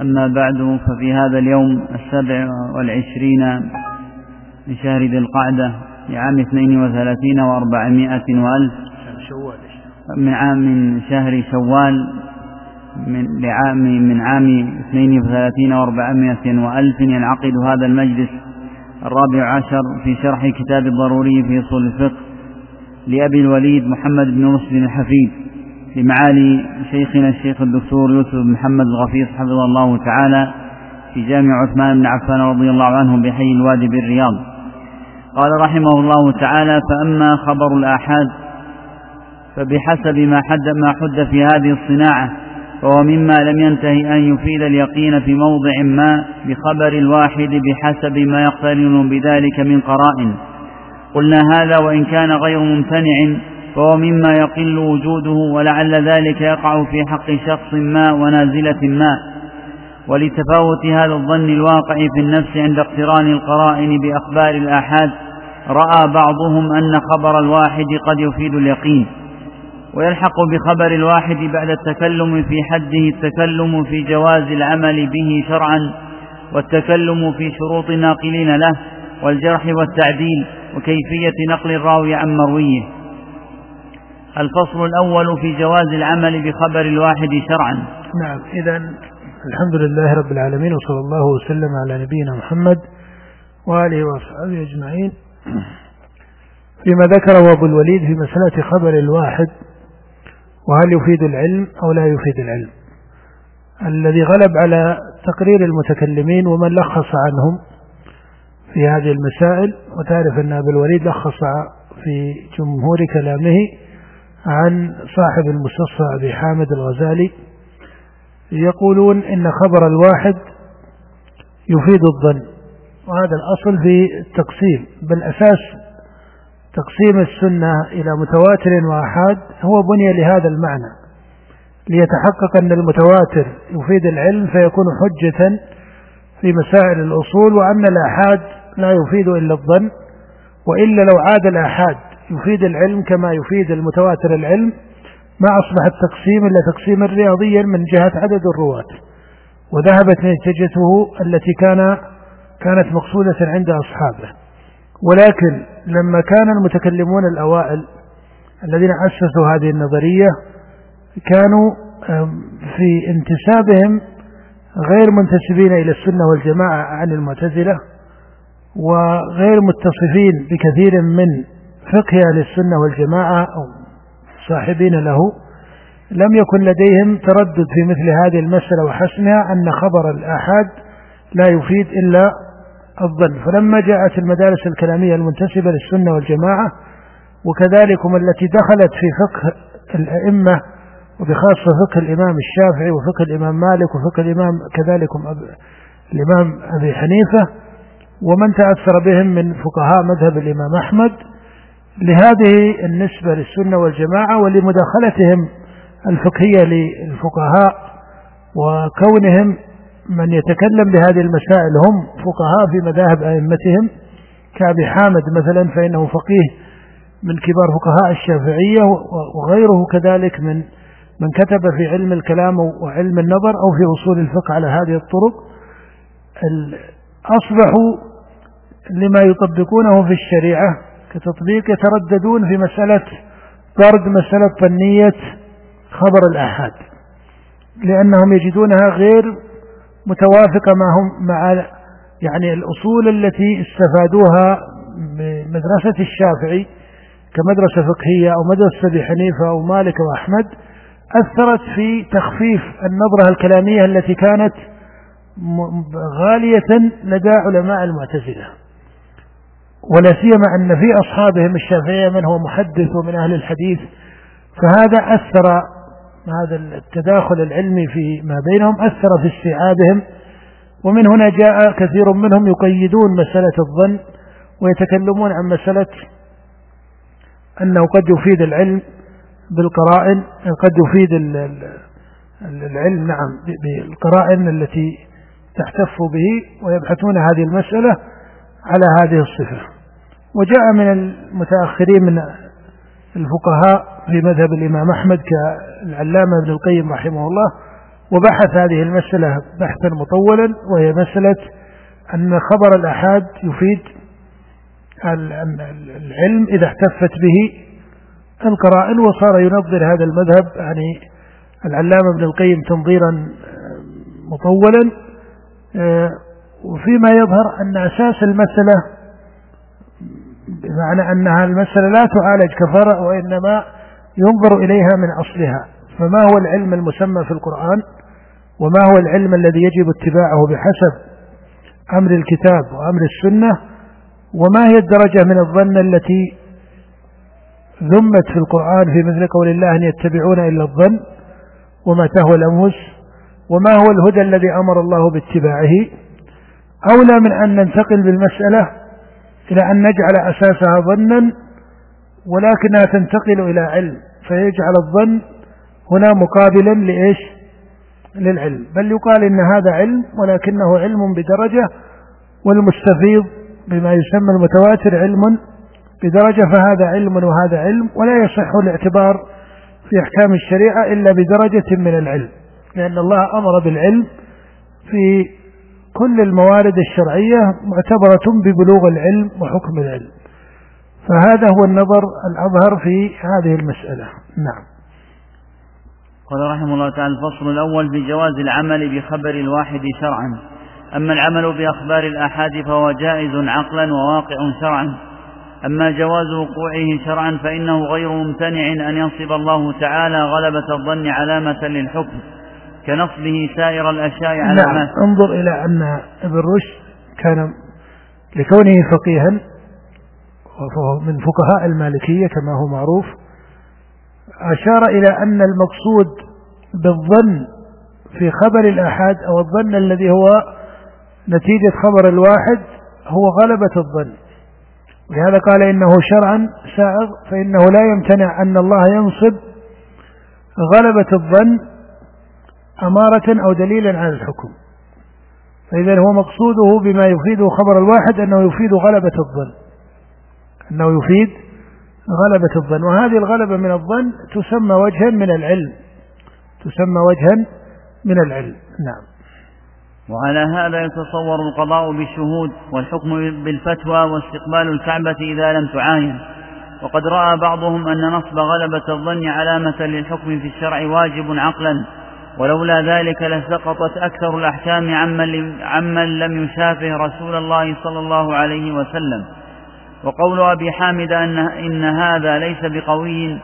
أما بعد ففي هذا اليوم السابع والعشرين من شهر ذي القعدة لعام اثنين وثلاثين وأربعمائة وألف من عام من شهر شوال من لعام من عام اثنين وثلاثين وأربعمائة وألف ينعقد هذا المجلس الرابع عشر في شرح كتاب الضروري في أصول الفقه لأبي الوليد محمد بن مسلم الحفيد. لمعالي شيخنا الشيخ الدكتور يوسف بن محمد الغفيص حفظه الله تعالى في جامع عثمان بن عفان رضي الله عنه بحي الوادي بالرياض. قال رحمه الله تعالى فأما خبر الآحاد فبحسب ما حد ما حد في هذه الصناعة فهو مما لم ينتهي أن يفيد اليقين في موضع ما بخبر الواحد بحسب ما يقترن بذلك من قرائن. قلنا هذا وإن كان غير ممتنع فهو مما يقل وجوده ولعل ذلك يقع في حق شخص ما ونازلة ما. ولتفاوت هذا الظن الواقع في النفس عند اقتران القرائن بأخبار الآحاد رأى بعضهم أن خبر الواحد قد يفيد اليقين. ويلحق بخبر الواحد بعد التكلم في حده التكلم في جواز العمل به شرعا والتكلم في شروط الناقلين له والجرح والتعديل وكيفية نقل الراوي عن مرويه. الفصل الأول في جواز العمل بخبر الواحد شرعا. نعم إذا الحمد لله رب العالمين وصلى الله وسلم على نبينا محمد وآله وأصحابه أجمعين. فيما ذكره أبو الوليد في مسألة خبر الواحد وهل يفيد العلم أو لا يفيد العلم. الذي غلب على تقرير المتكلمين ومن لخص عنهم في هذه المسائل وتعرف أن أبو الوليد لخص في جمهور كلامه عن صاحب المستصفى أبي حامد الغزالي يقولون إن خبر الواحد يفيد الظن وهذا الأصل في التقسيم بل أساس تقسيم السنة إلى متواتر وآحاد هو بني لهذا المعنى ليتحقق أن المتواتر يفيد العلم فيكون حجة في مسائل الأصول وأن الآحاد لا يفيد إلا الظن وإلا لو عاد الآحاد يفيد العلم كما يفيد المتواتر العلم ما أصبح التقسيم إلا تقسيما رياضيا من جهة عدد الرواة وذهبت نتيجته التي كان كانت مقصودة عند أصحابه. ولكن لما كان المتكلمون الأوائل الذين أسسوا هذه النظرية كانوا في انتسابهم غير منتسبين إلى السنة والجماعة عن المعتزلة وغير متصفين بكثير من فقه أهل السنة والجماعة أو صاحبين له لم يكن لديهم تردد في مثل هذه المسألة وحسمها أن خبر الآحاد لا يفيد إلا الظن. فلما جاءت المدارس الكلامية المنتسبة للسنة والجماعة وكذلك التي دخلت في فقه الأئمة وبخاصة فقه الإمام الشافعي وفقه الإمام مالك وفقه الإمام كذلك الإمام أبي حنيفة ومن تأثر بهم من فقهاء مذهب الإمام أحمد لهذه النسبة للسنة والجماعة ولمداخلتهم الفقهية للفقهاء وكونهم من يتكلم بهذه المسائل هم فقهاء في مذاهب أئمتهم كأبي حامد مثلا فإنه فقيه من كبار فقهاء الشافعية وغيره كذلك من من كتب في علم الكلام وعلم النظر أو في أصول الفقه على هذه الطرق. أصبحوا لما يطبقونه في الشريعة كتطبيق يترددون في مسألة طرد مسألة فنية خبر الآحاد لأنهم يجدونها غير متوافقة ما هم مع يعني الأصول التي استفادوها بمدرسة الشافعي كمدرسة فقهية أو مدرسة أبي حنيفة أو مالك وأحمد أثرت في تخفيف النظرة الكلامية التي كانت غالية لدى علماء المعتزلة. ولا سيما أن في أصحابهم الشافعية من هو محدث ومن أهل الحديث فهذا أثر هذا التداخل العلمي في ما بينهم أثر في استيعابهم ومن هنا جاء كثير منهم يقيدون مسألة الظن ويتكلمون عن مسألة أنه قد يفيد العلم بالقرائن قد يفيد العلم نعم بالقرائن التي تحتف به ويبحثون هذه المسألة على هذه الصفة. وجاء من المتأخرين من الفقهاء في مذهب الإمام أحمد كالعلامة ابن القيم رحمه الله وبحث هذه المسألة بحثا مطولا وهي مسألة أن خبر الأحاد يفيد العلم إذا احتفت به القرائن وصار ينظر هذا المذهب يعني العلامة ابن القيم تنظيرا مطولا آه، وفيما يظهر أن أساس المسألة بمعنى أنها المسألة لا تعالج كفرع وإنما ينظر إليها من أصلها. فما هو العلم المسمى في القرآن؟ وما هو العلم الذي يجب اتباعه بحسب أمر الكتاب وأمر السنة؟ وما هي الدرجة من الظن التي ذمت في القرآن في مثل قول الله أن يتبعون إلا الظن؟ وما تهوى الأنفس؟ وما هو الهدى الذي أمر الله باتباعه؟ أولى من أن ننتقل بالمسألة إلى أن نجعل أساسها ظنا ولكنها تنتقل إلى علم فيجعل الظن هنا مقابلا لإيش؟ للعلم. بل يقال إن هذا علم ولكنه علم بدرجة والمستفيض بما يسمى المتواتر علم بدرجة فهذا علم وهذا علم ولا يصح الاعتبار في أحكام الشريعة إلا بدرجة من العلم لأن الله أمر بالعلم في كل الموارد الشرعية معتبرة ببلوغ العلم وحكم العلم. فهذا هو النظر الأظهر في هذه المسألة. نعم. قال رحمه الله تعالى الفصل الأول في جواز العمل بخبر الواحد شرعا. أما العمل بأخبار الآحاد فهو جائز عقلا وواقع شرعا. أما جواز وقوعه شرعا فإنه غير ممتنع أن ينصب الله تعالى غلبة الظن علامة للحكم. كنصبه سائر الأشياء على نعم انظر إلى أن ابن رشد كان لكونه فقيها وهو من فقهاء المالكية كما هو معروف أشار إلى أن المقصود بالظن في خبر الآحاد أو الظن الذي هو نتيجة خبر الواحد هو غلبة الظن. ولهذا قال إنه شرعا سائغ فإنه لا يمتنع أن الله ينصب غلبة الظن أمارة أو دليلا على الحكم. فإذا هو مقصوده بما يفيده خبر الواحد أنه يفيد غلبة الظن. أنه يفيد غلبة الظن. وهذه الغلبة من الظن تسمى وجها من العلم. تسمى وجها من العلم. نعم. وعلى هذا يتصور القضاء بالشهود والحكم بالفتوى واستقبال الكعبة إذا لم تعاين. وقد رأى بعضهم أن نصب غلبة الظن علامة للحكم في الشرع واجب عقلا. ولولا ذلك لسقطت أكثر الأحكام عمن, عمن لم يشافه رسول الله صلى الله عليه وسلم. وقول أبي حامد أن إن هذا ليس بقوي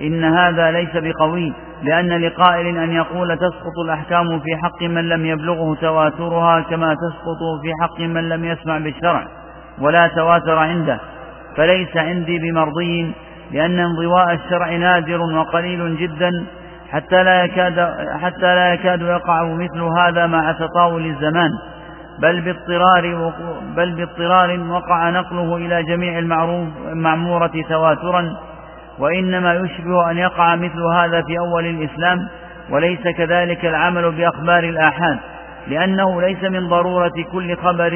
إن هذا ليس بقوي لأن لقائل أن يقول تسقط الأحكام في حق من لم يبلغه تواترها كما تسقط في حق من لم يسمع بالشرع ولا تواتر عنده. فليس عندي بمرضي لأن انضواء الشرع نادر وقليل جدا حتى لا يكاد حتى لا يكاد يقع مثل هذا مع تطاول الزمان. بل باضطرار بل باضطرار وقع نقله إلى جميع المعروف المعمورة تواترا. وإنما يشبه أن يقع مثل هذا في أول الإسلام. وليس كذلك العمل بأخبار الآحاد. لأنه ليس من ضرورة كل خبر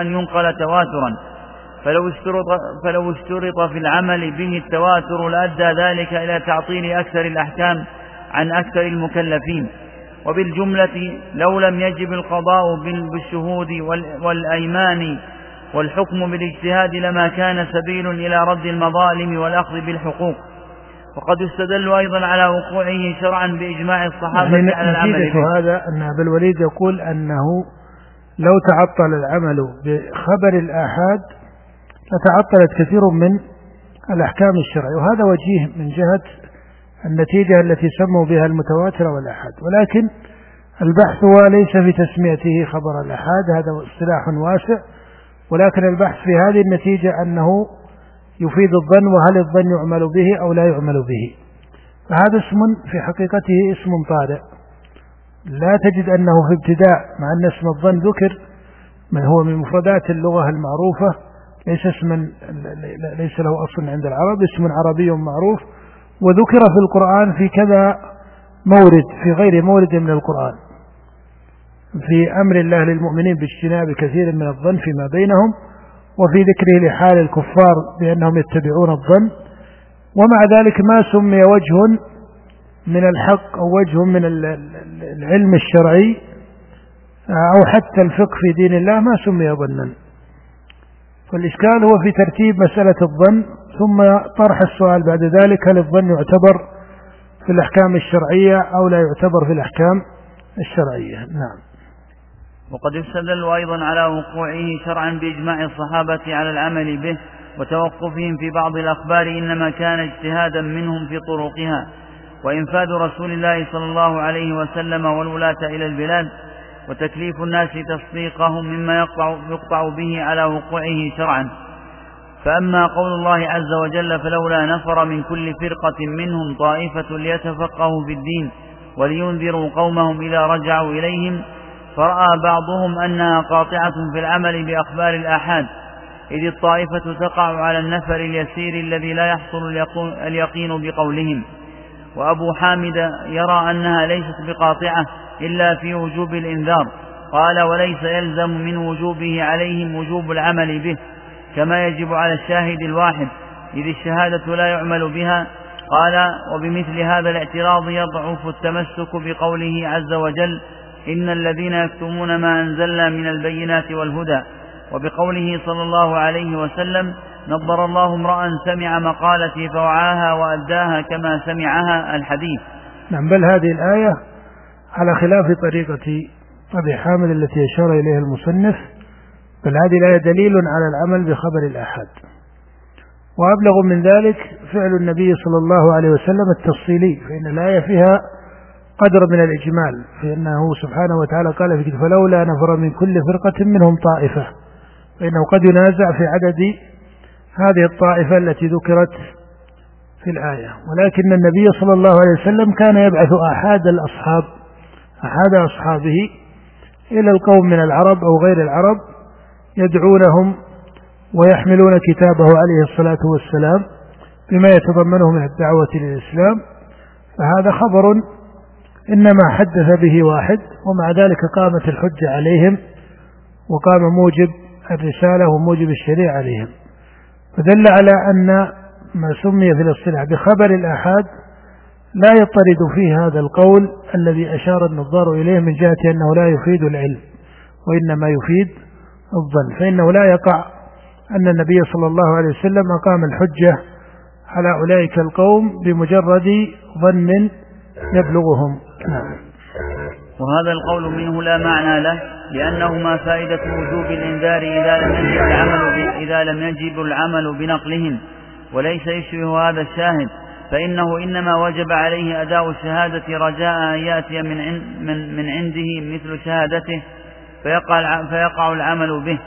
أن ينقل تواترا. فلو اشترط, فلو اشترط في العمل به التواتر لأدى ذلك إلى تعطيل أكثر الأحكام. عن أكثر المكلفين. وبالجملة لو لم يجب القضاء بالشهود والأيمان والحكم بالاجتهاد لما كان سبيل إلى رد المظالم والأخذ بالحقوق. وقد يستدل أيضا على وقوعه شرعا بإجماع الصحابة يعني على العمل هذا أن أبا الوليد يقول أنه لو تعطل العمل بخبر الآحاد لتعطلت كثير من الأحكام الشرعية. وهذا وجيه من جهة النتيجة التي سموا بها المتواتر والأحاد. ولكن البحث هو ليس في تسميته خبر الأحاد هذا اصطلاح واسع. ولكن البحث في هذه النتيجة أنه يفيد الظن وهل الظن يعمل به أو لا يعمل به. فهذا اسم في حقيقته اسم طارئ. لا تجد أنه في ابتداء مع أن اسم الظن ذكر من هو من مفردات اللغة المعروفة. ليس اسما ليس له أصل عند العرب اسم عربي معروف. وذكر في القرآن في كذا مورد في غير مورد من القرآن. في أمر الله للمؤمنين باجتناب كثير من الظن فيما بينهم وفي ذكره لحال الكفار بأنهم يتبعون الظن. ومع ذلك ما سمي وجه من الحق أو وجه من العلم الشرعي أو حتى الفقه في دين الله ما سمي ظنا. فالإشكال هو في ترتيب مسألة الظن ثم طرح السؤال بعد ذلك هل الظن يعتبر في الأحكام الشرعية أو لا يعتبر في الأحكام الشرعية؟ نعم. وقد يستدل أيضا على وقوعه شرعا بإجماع الصحابة على العمل به وتوقفهم في بعض الأخبار إنما كان اجتهادا منهم في طرقها. وإنفاذ رسول الله صلى الله عليه وسلم والولاة إلى البلاد وتكليف الناس تصديقهم مما يقطع, يقطع به على وقوعه شرعا. فأما قول الله عز وجل فلولا نفر من كل فرقة منهم طائفة ليتفقهوا في الدين ولينذروا قومهم إذا رجعوا إليهم فرأى بعضهم أنها قاطعة في العمل بأخبار الآحاد إذ الطائفة تقع على النفر اليسير الذي لا يحصل اليقين بقولهم. وأبو حامد يرى أنها ليست بقاطعة إلا في وجوب الإنذار قال وليس يلزم من وجوبه عليهم وجوب العمل به. كما يجب على الشاهد الواحد إذ الشهادة لا يعمل بها. قال وبمثل هذا الاعتراض يضعف التمسك بقوله عز وجل إن الذين يكتمون ما أنزلنا من البينات والهدى وبقوله صلى الله عليه وسلم نظر الله امرأ سمع مقالتي فوعاها وأداها كما سمعها الحديث نعم بل هذه الآية على خلاف طريقة أبي حامد التي أشار إليها المصنف بل هذه الآية دليل على العمل بخبر الآحاد وأبلغ من ذلك فعل النبي صلى الله عليه وسلم التفصيلي فإن الآية فيها قدر من الإجمال فإنه سبحانه وتعالى قال في فلولا نفر من كل فرقة منهم طائفة فإنه قد ينازع في عدد هذه الطائفة التي ذكرت في الآية. ولكن النبي صلى الله عليه وسلم كان يبعث أحد الأصحاب أحد أصحابه إلى القوم من العرب أو غير العرب يدعونهم ويحملون كتابه عليه الصلاة والسلام بما يتضمنه من الدعوة للإسلام. فهذا خبر إنما حدث به واحد ومع ذلك قامت الحجة عليهم وقام موجب الرسالة وموجب الشريعة عليهم. فدل على أن ما سمي في الاصطلاح بخبر الآحاد لا يطرد فيه هذا القول الذي أشار النظار إليه من جهة أنه لا يفيد العلم وإنما يفيد الظن. فإنه لا يقع أن النبي صلى الله عليه وسلم أقام الحجة على أولئك القوم بمجرد ظن يبلغهم. نعم. وهذا القول منه لا معنى له لأنه ما فائدة وجوب الإنذار إذا لم يجب العمل إذا لم يجب العمل بنقلهم وليس يشبه هذا الشاهد. فإنه إنما وجب عليه أداء الشهادة رجاء أن يأتي من من من عنده مثل شهادته فيقع فيقع العمل به.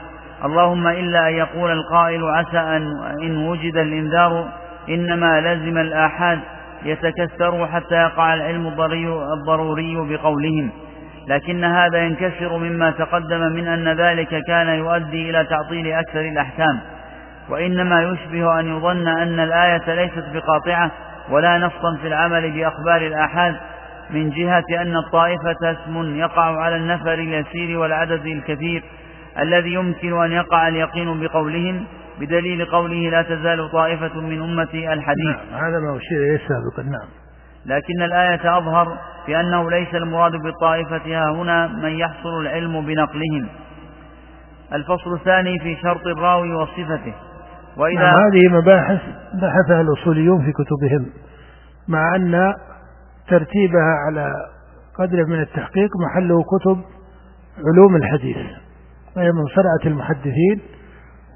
اللهم إلا أن يقول القائل عسى أن إن وجد الإنذار إنما لزم الآحاد. يتكثر حتى يقع العلم الضروري بقولهم. لكن هذا ينكسر مما تقدم من أن ذلك كان يؤدي إلى تعطيل أكثر الأحكام. وإنما يشبه أن يظن أن الآية ليست بقاطعة ولا نصا في العمل بأخبار الآحاد. من جهة أن الطائفة اسم يقع على النفر اليسير والعدد الكثير الذي يمكن أن يقع اليقين بقولهم بدليل قوله لا تزال طائفة من أمتي الحديث. نعم هذا ما أشير إليه سابقا نعم. لكن الآية أظهر بأنه ليس المراد بالطائفة ها هنا من يحصل العلم بنقلهم. الفصل الثاني في شرط الراوي وصفته. وإذا نعم هذه مباحث بحثها الأصوليون في كتبهم مع أن ترتيبها على قدر من التحقيق محله كتب علوم الحديث وهي من صنعة المحدثين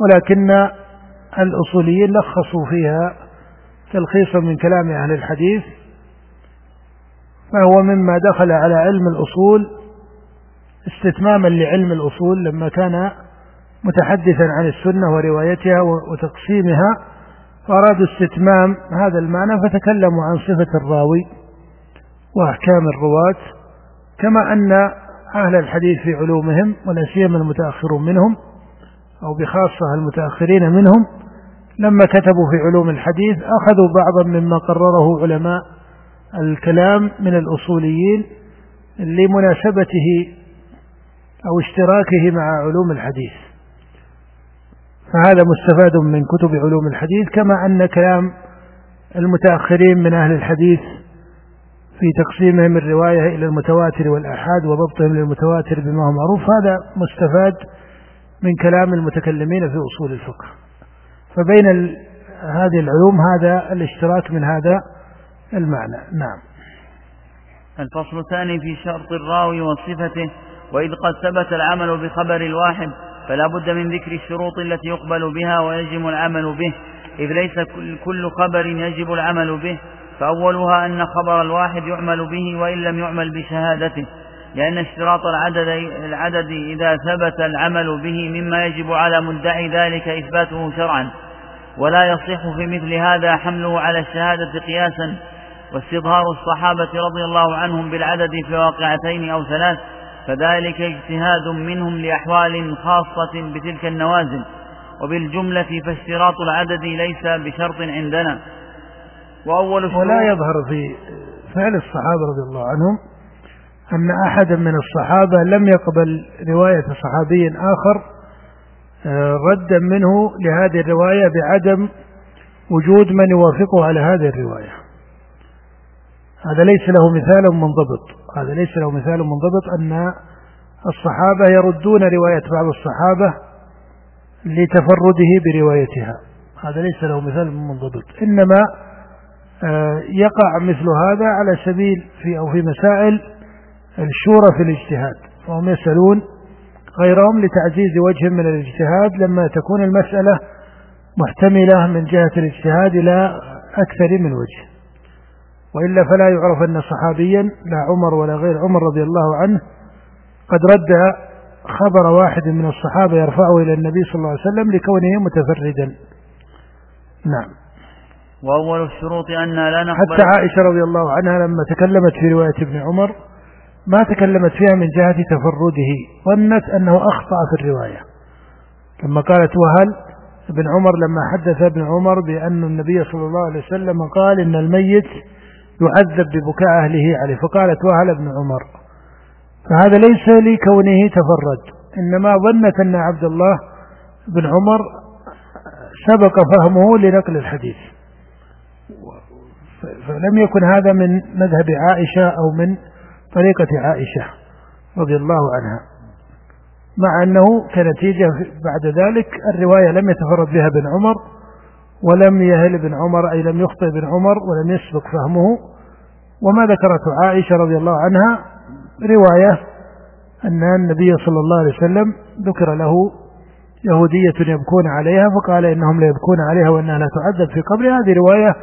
ولكن الأصوليين لخصوا فيها تلخيصا من كلام أهل الحديث فهو مما دخل على علم الأصول استتماما لعلم الأصول لما كان متحدثا عن السنة وروايتها وتقسيمها فأرادوا استتمام هذا المعنى فتكلموا عن صفة الراوي. وأحكام الرواة كما أن أهل الحديث في علومهم ولا سيما المتأخرون منهم أو بخاصة المتأخرين منهم لما كتبوا في علوم الحديث أخذوا بعضا مما قرره علماء الكلام من الأصوليين لمناسبته أو اشتراكه مع علوم الحديث. فهذا مستفاد من كتب علوم الحديث كما أن كلام المتأخرين من أهل الحديث في تقسيمهم الرواية إلى المتواتر والآحاد وضبطهم للمتواتر بما هو معروف. هذا مستفاد من كلام المتكلمين في أصول الفقه. فبين هذه العلوم هذا الاشتراك من هذا المعنى. نعم. الفصل الثاني في شرط الراوي وصفته وإذ قد ثبت العمل بخبر الواحد فلا بد من ذكر الشروط التي يقبل بها ويجب العمل به إذ ليس كل خبر يجب العمل به. فأولها أن خبر الواحد يعمل به وإن لم يعمل بشهادته لأن اشتراط العدد, العدد إذا ثبت العمل به مما يجب على مدعي ذلك إثباته شرعا. ولا يصح في مثل هذا حمله على الشهادة قياسا. واستظهار الصحابة رضي الله عنهم بالعدد في واقعتين أو ثلاث فذلك اجتهاد منهم لأحوال خاصة بتلك النوازل. وبالجملة فاشتراط العدد ليس بشرط عندنا. وأول ولا يظهر في فعل الصحابة رضي الله عنهم أن أحدا من الصحابة لم يقبل رواية صحابي آخر آه، ردا منه لهذه الرواية بعدم وجود من يوافقه على هذه الرواية. هذا ليس له مثال منضبط. هذا ليس له مثال منضبط أن الصحابة يردون رواية بعض الصحابة لتفرده بروايتها. هذا ليس له مثال منضبط. إنما يقع مثل هذا على سبيل في أو في مسائل الشورى في الاجتهاد. فهم يسألون غيرهم لتعزيز وجه من الاجتهاد لما تكون المسألة محتملة من جهة الاجتهاد إلى أكثر من وجه. وإلا فلا يعرف أن صحابيا لا عمر ولا غير عمر رضي الله عنه قد رد خبر واحد من الصحابة يرفعه إلى النبي صلى الله عليه وسلم لكونه متفردا. نعم. وأول الشروط أن لا نقبل حتى عائشة رضي الله عنها لما تكلمت في رواية ابن عمر ما تكلمت فيها من جهة تفرده ظنت أنه أخطأ في الرواية. لما قالت وهل ابن عمر لما حدث ابن عمر بأن النبي صلى الله عليه وسلم قال إن الميت يعذب ببكاء أهله عليه فقالت وهل ابن عمر. فهذا ليس لكونه تفرد إنما ظنت أن عبد الله بن عمر سبق فهمه لنقل الحديث. فلم يكن هذا من مذهب عائشة أو من طريقة عائشة رضي الله عنها مع أنه كنتيجة بعد ذلك الرواية لم يتفرد بها ابن عمر ولم يهل ابن عمر أي لم يخطئ ابن عمر ولم يسبق فهمه وما ذكرته عائشة رضي الله عنها رواية أن النبي صلى الله عليه وسلم ذكر له يهودية يبكون عليها فقال إنهم لا يبكون عليها وأنها لا تعذب في قبر. هذه رواية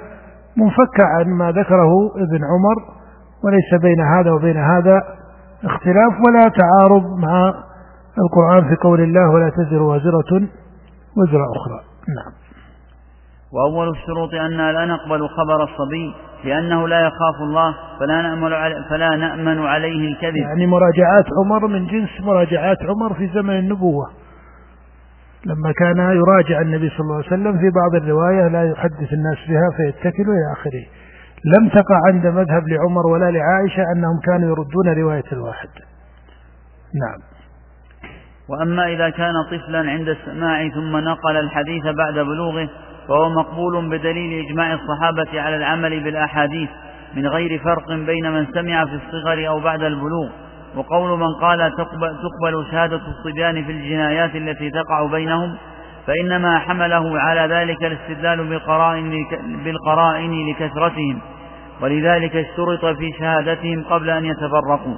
منفكة عن ما ذكره ابن عمر وليس بين هذا وبين هذا اختلاف ولا تعارض مع القرآن في قول الله ولا تزر وازرة وزر أخرى. نعم. وأول الشروط أننا لا نقبل خبر الصبي لأنه لا يخاف الله فلا نأمن فلا نأمن عليه الكذب. يعني مراجعات عمر من جنس مراجعات عمر في زمن النبوة. لما كان يراجع النبي صلى الله عليه وسلم في بعض الرواية لا يحدث الناس بها فيتكلوا إلى آخره. لم تقع عند مذهب لعمر ولا لعائشة أنهم كانوا يردون رواية الواحد. نعم. وأما إذا كان طفلا عند السماع ثم نقل الحديث بعد بلوغه فهو مقبول بدليل إجماع الصحابة على العمل بالأحاديث من غير فرق بين من سمع في الصغر أو بعد البلوغ. وقول من قال تقبل, تقبل شهادة الصبيان في الجنايات التي تقع بينهم فإنما حمله على ذلك الاستدلال بالقرائن, بالقرائن لكثرتهم ولذلك اشترط في شهادتهم قبل أن يتفرقوا.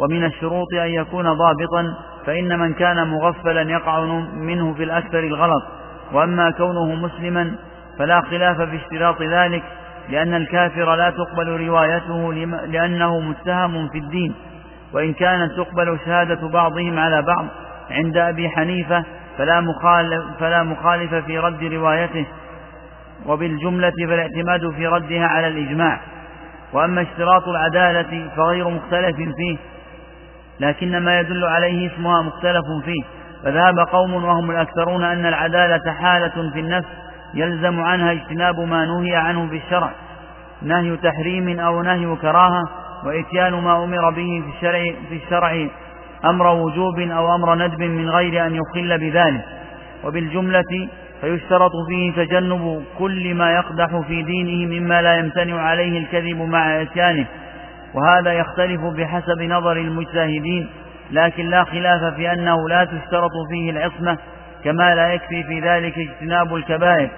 ومن الشروط أن يكون ضابطا فإن من كان مغفلا يقع منه في الأكثر الغلط وأما كونه مسلما فلا خلاف في اشتراط ذلك لأن الكافر لا تقبل روايته لأنه متهم في الدين. وإن كانت تقبل شهادة بعضهم على بعض عند أبي حنيفة فلا مخالف, فلا مخالف في رد روايته وبالجملة فالاعتماد في ردها على الإجماع. وأما اشتراط العدالة فغير مختلف فيه لكن ما يدل عليه اسمها مختلف فيه. فذهب قوم وهم الأكثرون أن العدالة حالة في النفس يلزم عنها اجتناب ما نهي عنه في الشرع نهي تحريم أو نهي كراهة وإتيان ما أمر به في الشرع, في الشرع أمر وجوب أو أمر ندب من غير أن يخل بذلك. وبالجملة فيشترط فيه تجنب كل ما يقدح في دينه مما لا يمتنع عليه الكذب مع إتيانه. وهذا يختلف بحسب نظر المجتهدين لكن لا خلاف في أنه لا تشترط فيه العصمة كما لا يكفي في ذلك اجتناب الكبائر.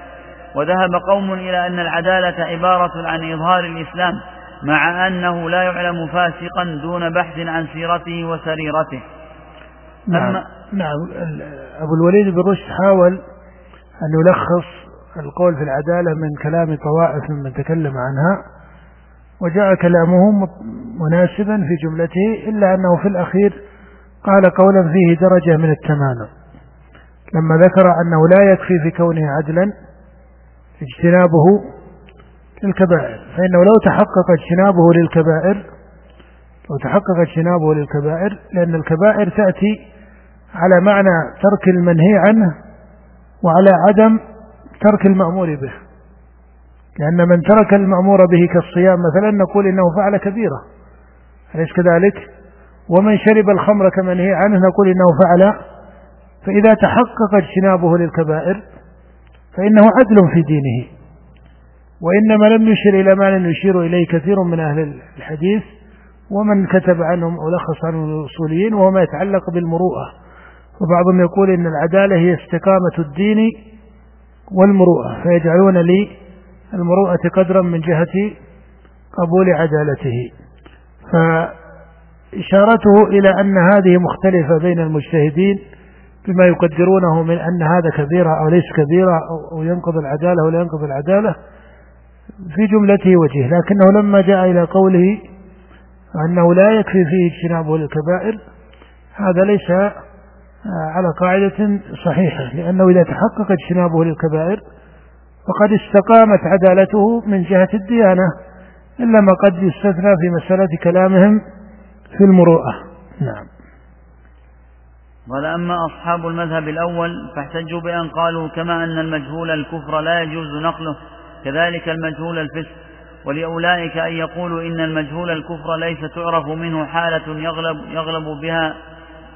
وذهب قوم إلى أن العدالة عبارة عن إظهار الإسلام. مع أنه لا يعلم فاسقا دون بحث عن سيرته وسريرته. نعم, نعم. أبو الوليد بن رشد حاول أن يلخص القول في العدالة من كلام طوائف ممن تكلم عنها وجاء كلامه مناسبا في جملته إلا أنه في الأخير قال قولا فيه درجة من التمانع. لما ذكر أنه لا يكفي في كونه عدلا اجتنابه للكبائر. فإنه لو تحقق اجتنابه للكبائر لو تحقق اجتنابه للكبائر لأن الكبائر تأتي على معنى ترك المنهي عنه وعلى عدم ترك المأمور به. لأن من ترك المأمور به كالصيام مثلا نقول إنه فعل كبيرة. أليس كذلك؟ ومن شرب الخمر كمنهي عنه نقول إنه فعل. فإذا تحقق اجتنابه للكبائر فإنه عدل في دينه. وإنما لم يشر إلى ما لم يشير إليه كثير من أهل الحديث ومن كتب عنهم أو لخص عنهم الأصوليين وهو ما يتعلق بالمروءة. وبعضهم يقول إن العدالة هي استقامة الدين والمروءة فيجعلون لي المروءة قدرا من جهة قبول عدالته. فإشارته إلى أن هذه مختلفة بين المجتهدين بما يقدرونه من أن هذا كبيرة أو ليس كبيرة أو ينقض العدالة ولا ينقض العدالة. في جملته وجه لكنه لما جاء إلى قوله أنه لا يكفي فيه اجتنابه للكبائر هذا ليس على قاعدة صحيحة لأنه إذا تحقق اجتنابه للكبائر فقد استقامت عدالته من جهة الديانة إلا ما قد يستثنى في مسألة كلامهم في المروءة. نعم. قال أما أصحاب المذهب الأول فاحتجوا بأن قالوا كما أن المجهول الكفر لا يجوز نقله كذلك المجهول الفسق ولأولئك أن يقولوا إن المجهول الكفر ليس تعرف منه حالة يغلب, يغلب بها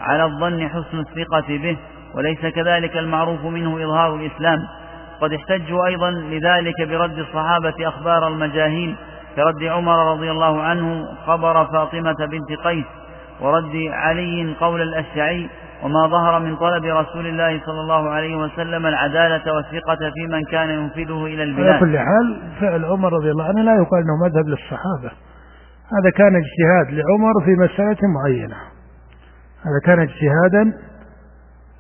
على الظن حسن الثقة به وليس كذلك المعروف منه إظهار الإسلام. قد احتجوا أيضا لذلك برد الصحابة أخبار المجاهيل كرد عمر رضي الله عنه خبر فاطمة بنت قيس ورد علي قول الأشعي وما ظهر من طلب رسول الله صلى الله عليه وسلم العدالة والثقة في من كان ينفذه إلى البلاد. على كل حال فعل عمر رضي الله عنه لا يقال أنه مذهب للصحابة. هذا كان اجتهاد لعمر في مسألة معينة. هذا كان اجتهادا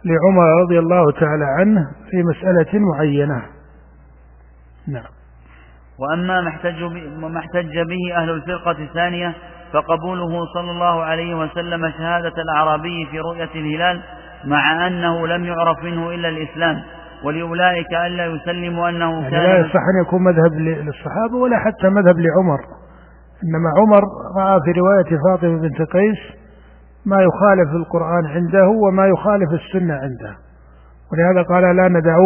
لعمر رضي الله تعالى عنه في مسألة معينة. نعم. وأما ما احتج به أهل الفرقة الثانية فقبوله صلى الله عليه وسلم شهادة الأعرابي في رؤية الهلال مع أنه لم يعرف منه إلا الإسلام ولأولئك ألا يسلموا أنه يعني كان لا يصح أن يكون مذهب للصحابة ولا حتى مذهب لعمر. إنما عمر رأى في رواية فاطمة بنت قيس ما يخالف القرآن عنده وما يخالف السنة عنده. ولهذا قال لا ندع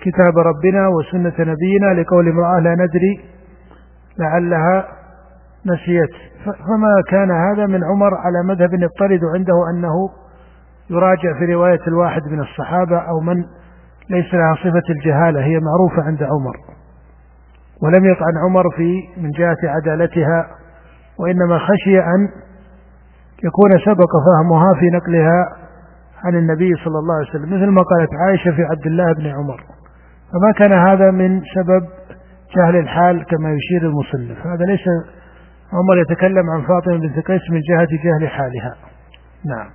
كتاب ربنا وسنة نبينا لقول امرأة لا ندري لعلها نسيت. فما كان هذا من عمر على مذهب يضطرد عنده أنه يراجع في رواية الواحد من الصحابة أو من ليس لها صفة الجهالة هي معروفة عند عمر. ولم يطعن عمر في من جهة عدالتها وإنما خشي أن يكون سبق فهمها في نقلها عن النبي صلى الله عليه وسلم مثل ما قالت عائشة في عبد الله بن عمر. فما كان هذا من سبب جهل الحال كما يشير المصنف. هذا ليس عمر يتكلم عن فاطمة بنت قيس من جهة جهل حالها. نعم.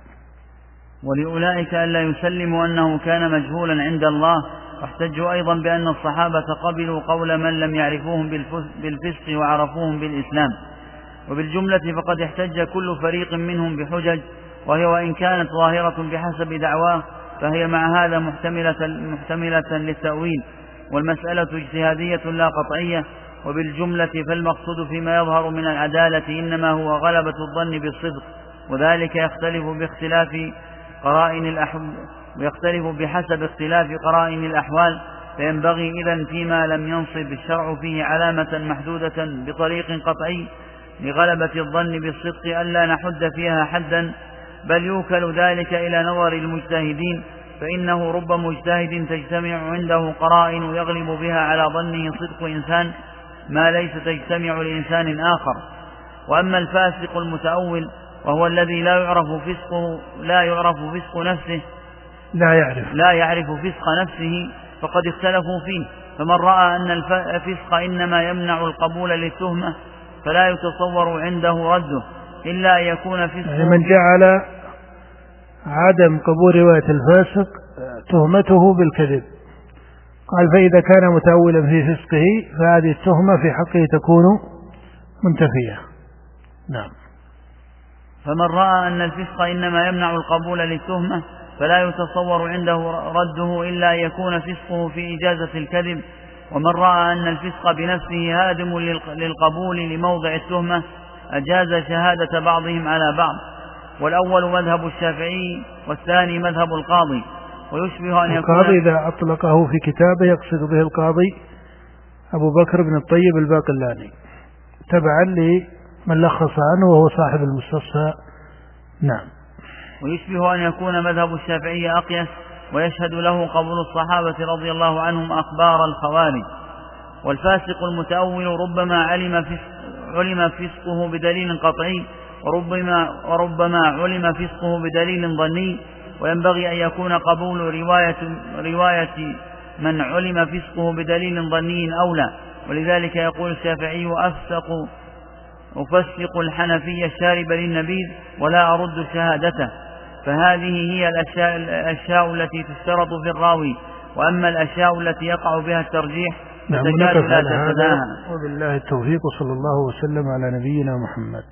ولأولئك ألا يسلموا أنه كان مجهولا عند الله واحتجوا أيضا بأن الصحابة قبلوا قول من لم يعرفوهم بالفسق وعرفوهم بالإسلام. وبالجملة فقد احتج كل فريق منهم بحجج وهي وإن كانت ظاهرة بحسب دعواه فهي مع هذا محتملة, محتملة للتأويل. والمسألة اجتهادية لا قطعية وبالجملة فالمقصود فيما يظهر من العدالة إنما هو غلبة الظن بالصدق وذلك يختلف باختلاف قرائن الأحوال ويختلف بحسب اختلاف قرائن الأحوال فينبغي إذا فيما لم ينصب الشرع فيه علامة محدودة بطريق قطعي لغلبة الظن بالصدق ألا نحد فيها حدا بل يوكل ذلك إلى نظر المجتهدين فإنه رب مجتهد تجتمع عنده قرائن يغلب بها على ظنه صدق إنسان ما ليس تجتمع لإنسان آخر. وأما الفاسق المتأول وهو الذي لا يعرف فسقه لا يعرف فسق نفسه لا يعرف. لا يعرف فسق نفسه فقد اختلفوا فيه. فمن رأى أن الفسق إنما يمنع القبول للتهمة فلا يتصور عنده رده إلا أن يكون فسق يعني من جعل عدم قبول رواية الفاسق تهمته بالكذب. قال فإذا كان متأولا في فسقه فهذه التهمة في حقه تكون منتفية. نعم. فمن رأى أن الفسق إنما يمنع القبول للتهمة فلا يتصور عنده رده إلا يكون فسقه في إجازة الكذب. ومن رأى أن الفسق بنفسه هادم للقبول لموضع التهمة أجاز شهادة بعضهم على بعض. والأول مذهب الشافعي والثاني مذهب القاضي. ويشبه أن يكون القاضي إذا أطلقه في كتابه يقصد به القاضي أبو بكر بن الطيب الباقلاني تبعا لمن لخص عنه وهو صاحب المستصفى. نعم. ويشبه أن يكون مذهب الشافعي أقيس ويشهد له قبول الصحابة رضي الله عنهم أخبار الخوارج. والفاسق المتأول ربما علم فسق علم فسقه بدليل قطعي وربما وربما علم فسقه بدليل ظني وينبغي أن يكون قبول رواية رواية من علم فسقه بدليل ظني أولى. ولذلك يقول الشافعي أفسق أفسق الحنفي الشارب للنبيذ ولا أرد شهادته. فهذه هي الأشياء, الأشياء التي تشترط في الراوي. وأما الأشياء التي يقع بها الترجيح نعم فتكاد لا تتناهى. وبالله التوفيق وصلى الله وسلم على نبينا محمد.